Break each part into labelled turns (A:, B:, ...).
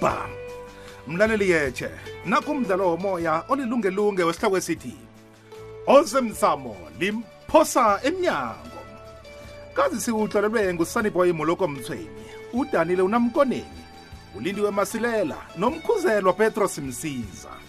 A: bam mlaleli yetshe nakho umdlalo womoya olilungelunge wesihloko esithi ozemsamo limphosa emnyango kazi siwuhlolelwe ngusaniboy moloko mthweni udanile unamkoneni ulindiwe masilela nomkhuzelwa petros msiza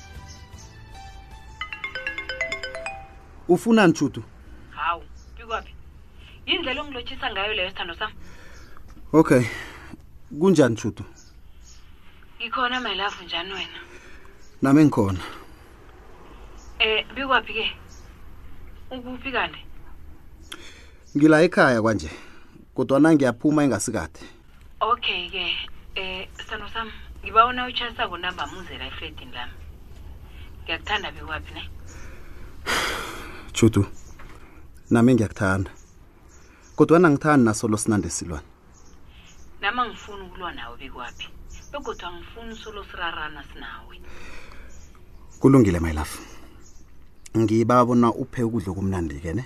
B: ufuna ntshutu
C: hawu bikwaphi yindlela ongilotshisa ngayo leyo sithando sam
B: okay kunjani ntshutu
C: ngikhona my love njani wena
B: nami engikhona
C: eh bikwaphi ke ukuphi kanti
B: ngila ekhaya kwanje kodwana ngiyaphuma engasikade
C: okay-ke um sithando sami ngiba una utshasako namba muzela efledini lami ngiyakuthanda bekwaphi ne
B: judu nami ngiyakuthanda kodwa nangithandi nasolo sinande silwane
C: nami angifuni ukulwa nawe bekwaphi begodwa angifuni usolo sirarana sinawe
B: kulungile my love ngiba bona uphe ukudla okumnandi-ke ne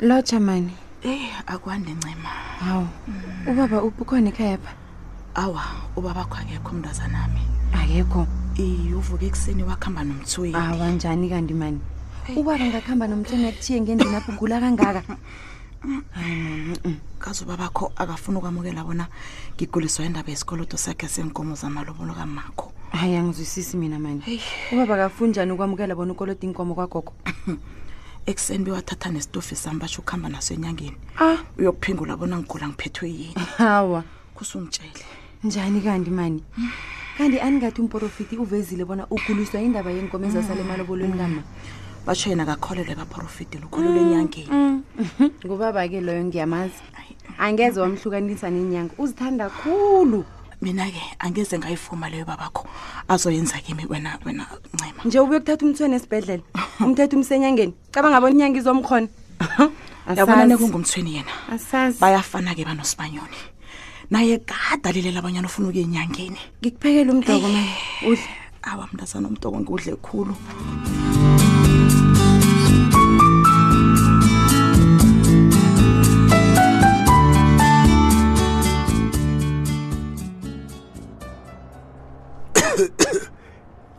D: lotsha mani
E: eyi akwande ncema
D: hawu ubaba uphi ukhona ekhayapha
E: awa ubaba kho akekho umntazanami
D: akekho
E: iye uvuke ekuseni wakuhamba nomthweki
D: awa njani kanti mani ubaba ngakuhamba nomthweni akuthiye ngendlini apho ugula kangaka
E: kazi ubaba kho akafuni ukwamukela bona ngiguliswa indaba yesikoloto sakhe seenkomo zamalobolo kamakho
D: hayi angizwisisi mina mani ubaba kafuni njani ukwamukela bona ukolota iinkomo kwagogo
E: ekuseni bewathatha nesitofi sami basho ukuhamba naso enyangeni
D: ah
E: uyokuphingula bona ngigula ngiphethwe yini
D: hawa
E: kusungitshele
D: njani kanti mani kanti aningathi umporofiti uvezile bona uguliswa indaba yeenkomo ezasale emalobolweni kama
E: basho yena kakholelwe baporofiti lukhulule enyangeni
D: ngubaba-ke loyo ngiyamazi angeze wamhlukanisa nenyanga uzithanda khulu
E: mina-ke angeze ngayivuma leyo babakho azoyenza kimi wena wena ncema
D: nje ubuye kuthatha umthweni esibhedlela umthetha umsenyangeni cabanga bona inyanga izomkhona
E: yabona Asazi. nekungumthweni yena
D: asazi
E: bayafana-ke banosibanyoni naye kade alilela abanyana ufuna ukuye enyangeni
D: ngikuphekela umdoko ma udle
E: awa mntazana umtoko ngudle khulu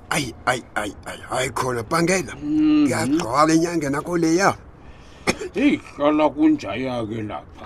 F: ayi ayi ayi ayi hayi khona bangela ngiyagcwala enyangeni akho leya
G: eyi hlala kunjaya-ke lapha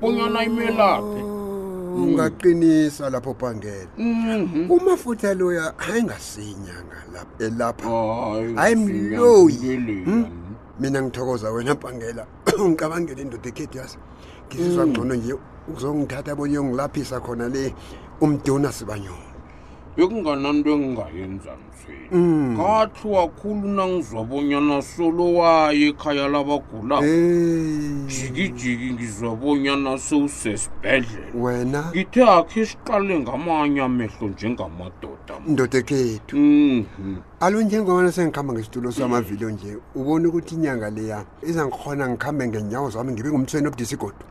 G: bonyana imelaphe
F: ungaqinisa lapho bhangela
G: Mhm.
F: umafutha loya ayingasinyanga lapha elapha
G: Hayi,
F: hayi mloyi
G: ngiyakubelela.
F: Hmm? mina ngithokoza wena bhangela ngicabangele indoda ekhethi yasi ngizizwa Mm. ngcono nje uzongithatha bonye ungilaphisa khona le umduna sibanyoni
H: bekungananto engingayenza emtholaphetweni mm. ngathluwa khulu nangizwa bonyana solo waye ekhaya
F: labagulako
H: jikijiki ngizwa bonyana sewusesibhedlela
F: wena
H: ngithe akhe siqale ngamanye amehlo njengamadoda
F: ndoda ekhethu
H: mhm.
F: alo njengobana sengikhamba ngesitulo samavidiyo nje ubona ukuthi inyanga leya izangikhona ngikhambe ngenyawo zami ngibe ngumthweni obudisa igodo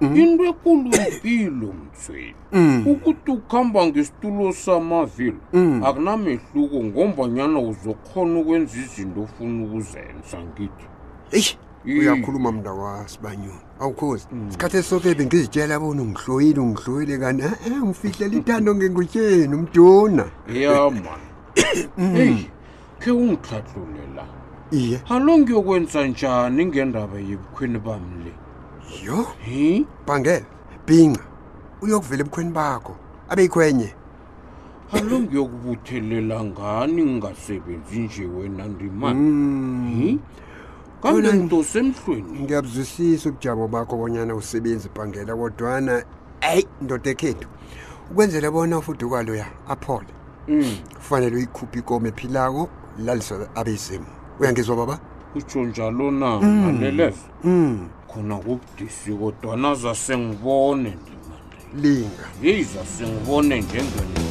F: Mm.
H: into ekulu mpilo mtsweni mm. ukuthi ukuhamba ngesitulo samavilo mm. akunamehluko ngombanyana uzokhona ukwenza izinto ofuna ukuzenza ngithi
F: eyi uyakhuluma mnda wasibanyoni awukhozi isikhathi esoke bengizitshela bona ungihloyile ungihloyile kanti e eh, eh, ngifihlela ithando ngengutsheni umduna
H: ya mani khe ungitlhatlule la
F: iye
H: alo ngiyokwenza njani ngendaba yebukhweni bami le
F: yo
H: hi
F: bhangela bhinca uyokuvela ebukhweni bakho abe yikhwenye
H: alo ngiyokubuthelela ngani ngingasebenzi nje wena ndimani
F: Mm,
H: hi kambe Wena- ngidose emhlweni
F: ngiyabuzwisisa ubujabo bakho bonyana usebenzi bhangela kodwana eyi ndoda ekhethu ukwenzela bona ufudukaloya aphole
H: Mm.
F: kufanele uyikhuphe ikomo ephilako laliswe abezimu uyangizwa baba
H: utsho njalo na mm.
F: aleleza mm.
H: khona kubudisi kodwana zasengibone ndimande
F: linga
H: yeyi zasengibone njengeni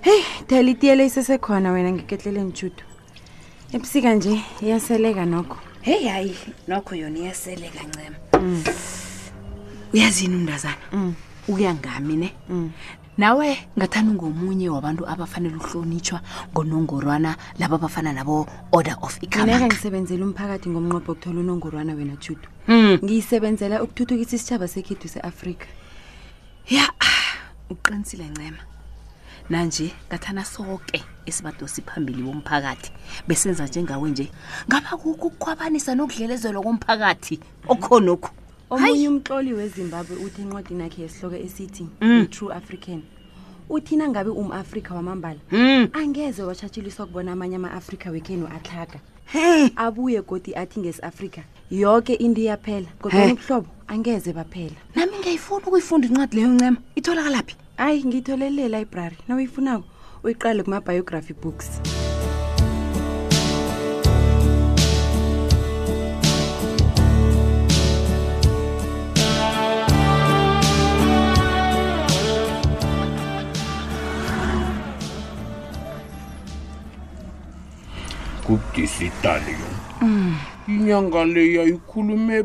D: heyi dala itiyela isesekhona wena ngeketleleni judu ebusika nje iyaseleka nokho
E: heyi hayi nokho yona iyaseleka ncema mm. uyazini umndazana mm. ukuya ngami ne mm. nawe ngathani ngomunye wabantu abafanele uhlonitshwa ngonongorwana laba abafana nabo order of ikamaka
D: ngisebenzela umphakathi ngomnqobho okuthola unongorwana wena judu
E: hmm.
D: ngiyisebenzela ukuthuthukisa isitshaba sekhethu se-afrika
E: ya uqinisile ncema nanje ngathana soke esibadosi phambili womphakathi besenza njengawe nje ngaba kukukhwabanisa nokudlelezelwa komphakathi okhonokhu
D: omunye umxoli wezimbabwe uthi encwadini yakhe yesihloko esithi
E: mm.
D: i-true african uthina ngabe um-afrika wamambala
E: mm.
D: angeze watshatshiliswa kubona amanye ama-afrika wekhenu atlhaga
E: hey
D: abuye godi athi ngesi-afrika yoke into iyaphela kodwa ubuhlobo angeze baphela
E: nami ngiyayifuna ukuyifunda incwadi leyo ncema itholakala phi
D: hayi ngiyitholele elibrary na uyifunako uyiqale kuma-biography books
H: kubudisitaliyo mm. inyanga leya ikhulume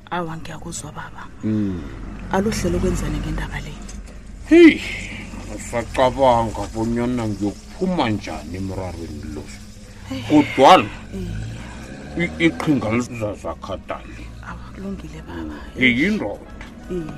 G: awa ngiyakuzwa baba mm. aluhlelo kwenzani ngendaba le
H: heyi usacabanga bonyana ngiyokuphuma njani emrarweni lo kodwana iqhinga
G: lizazakhatani lungile baba
H: yeyindoda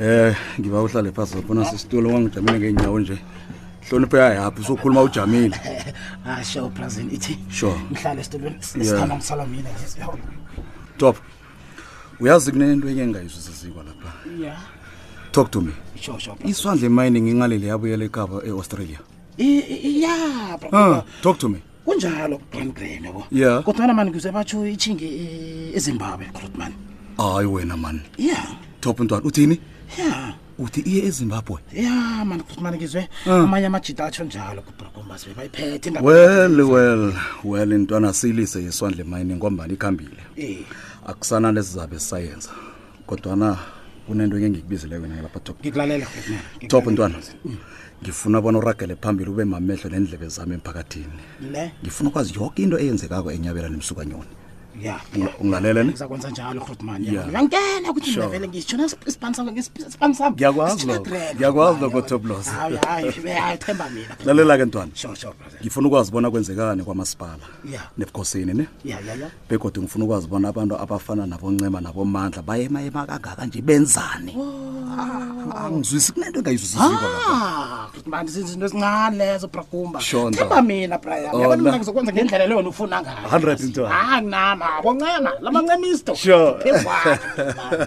I: Eh
B: ngiba uhlale phasi zobona sisitulo wangijamile ngeenyawo nje. Hlonipho yayaphi usukhuluma ujamile.
I: Ah sure president ithi.
B: Sure.
I: Mhlale esitulweni sikhona ngisala mina.
B: Top. Uyazi kunento enye engayizwisisiko lapha.
I: Yeah.
B: Talk to me.
I: Sure sure.
B: Iswandle mining ingalele yabuyela eKapa eAustralia.
I: Yeah.
B: Ah, talk to me.
I: kunjalo brandgren yabo
B: Yeah.
I: kodwana mani kuze batsho itshinge e- ezimbabwe grotman
B: hayi wena mani
I: ya
B: top ntwana uthini
I: ya
B: uthi iye ezimbabwe
I: ya mani grotman ngizwe
B: Ah.
I: amanye amajita atsho njalo kubrokombas bebayiphethe indaba.
B: well well well intwana siyilise yeswandle mayini ngombani ikhambile
I: Eh.
B: akusana lesizabe sisayenza kodwana kunento eke ngikubizele wena ke lapha top
I: ngikulalela
B: top ntwana ngifuna bona uragele phambili ube mamehlo nendlebe zami emphakathini
I: ne
B: ngifuna ukwazi yonke into eyenzekako enyabela nemsukanyoni
I: ya
B: ungilalele ne
I: ngizakwenza njalo grotman uyangena ukuthi
B: mina
I: vele ngisho nesipani sami ngesipani sami
B: ngiyakwazi lo ngiyakwazi lokho top loss
I: hayi hayi hayi themba mina lalela ke ntwana
B: ngifuna ukwazi bona kwenzekani kwamasipala nebukhosini ne
I: ya ya ya
B: begodwa ngifuna ukwazi bona abantu abafana naboncema nabomandla bayemayema kangaka nje benzani Ah, angizwisi kunento engayizwisisiko
I: Ah, manje izinto ezincane lezo bragumba
B: Shonda.
I: themba mina brian
B: Oh,
I: yabona mina na- ngizokwenza ngendlela leyo nofuna ngayo
B: Hundred into one.
I: hayi nama aboncema lamancemisto
B: Sure.
I: Phezu kwakhe,
B: man.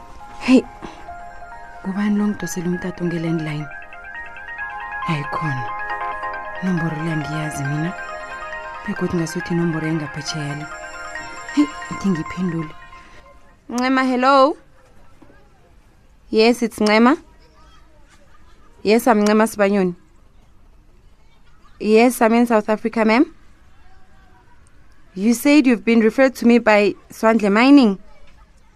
D: heyi ngubani lo ngidosela umtato ngelandline ayikhona inomboro le angiyazi mina begodwa ngasuthi inomboro yangaphetsheya le heyi ithi ngiphendule ncema hello yes it's ncema yes i'm ncema sibanyoni yes i'm in south africa ma'am you said you've been referred to me by swandle mining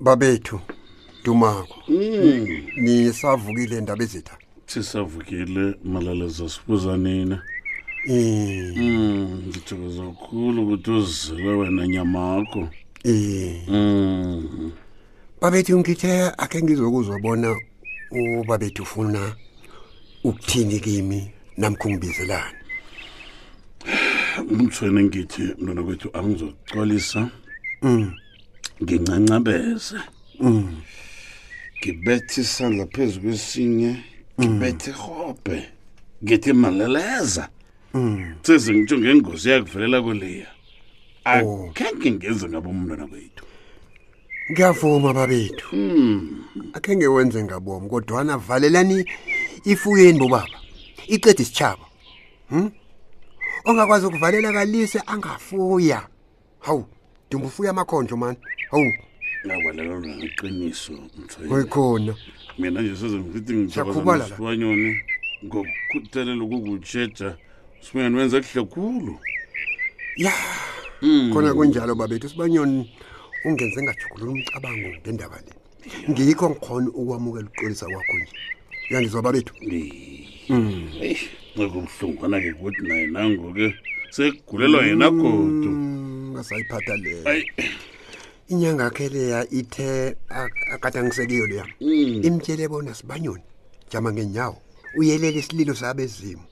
F: babethu dumako mm. nisavukile ndaba ezitha
G: sisavukile malaleza sibuza nina
F: eh.
G: mm, ngithokoza kakhulu ukuthi uzizele wena nyamakho
F: eh.
G: mm.
F: babethu ngithe akhe ngizokuzwa bona ubabethu ufuna ukuthini kimi namkho ngibizelani
G: umthweni ngithi mntwana kwethu angizoxolisa
F: mm.
G: ngincancabeze
F: mm.
G: ngibethe isandla phezu kwesinye mm. ngibethe irhobhe ngithi maleleza seze ngitsho ngengozi yakuvelela kweliya
F: oh.
G: akhe ngingenze ngabo umntwana kwethu
F: ngiyavuma babethu
G: hmm.
F: akhe ngewenze ngabomi kodwana valelani ifuyeni bobaba icedi isitshaba hmm? ongakwazi ukuvalela kalise angafuya hawu dumba ufuya amakhondlo mani hawu oyikhona
G: mina nje
F: sezengisithi
G: ngithabaanyoni ngokukhuthelela ukukutsheja sibunyani wenza kuhle khulu
F: ya hmm. khona kunjalo babethu sibanyoni ungenze ngajugulula umcabango ngendaba le ngikho ngikhona ukwamukela uqolisa kwakho nje uyangizwa babethu
G: hmm. nceku buhlungwana-ke kuthi naye nango-ke sekugulelwa yena hmm,
F: godu ngasayiphatha leyo inyanga yakhe leya ithe akatangisekiyo leya imtshele bona sibanyoni jama ngenyawo uyelele isililo sabezimu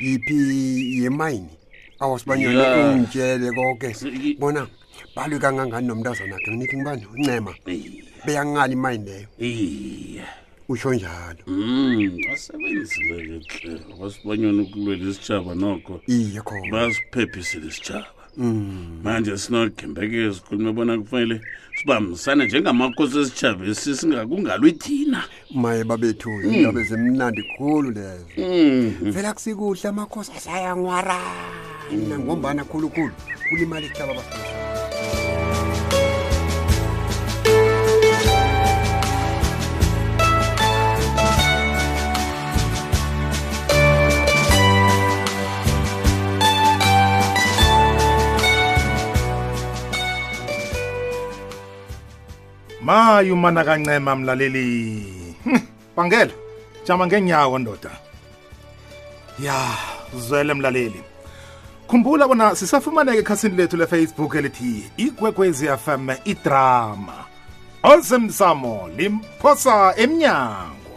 F: yiphi yemayini awasibanyana
G: Yeah.
F: ungitshele koke
G: Y-
F: bona balwe kangangani nomntazana khe ngithi ngibani uncema Iye, beyangani imayini leyo
G: iye
F: usho njalo
G: Mm, asebenzile ke hle wasibanyana ukulwela isitshaba nokho
F: iye khona
G: basiphephise lesitshaba
F: Mm.
G: manje sinothembeke sikhulume bona kufanele sibambisane njengamakhosi esitshavesi singakungalwi thina
F: maye babethu indaba ezimnandi khulu lezo
G: Mm.
F: vele akusikuhle amakhosi asayangwarana ngombana khulukhulu kulimali ihlaba bafana
A: maye umana kancema mlaleli hm, bangela jama ngenyawo ndoda ya zwele mlaleli khumbula bona sisafumaneka ekhasini lethu lefacebook elithi ikwekwezi fm idrama olsemsamo limphosa emnyango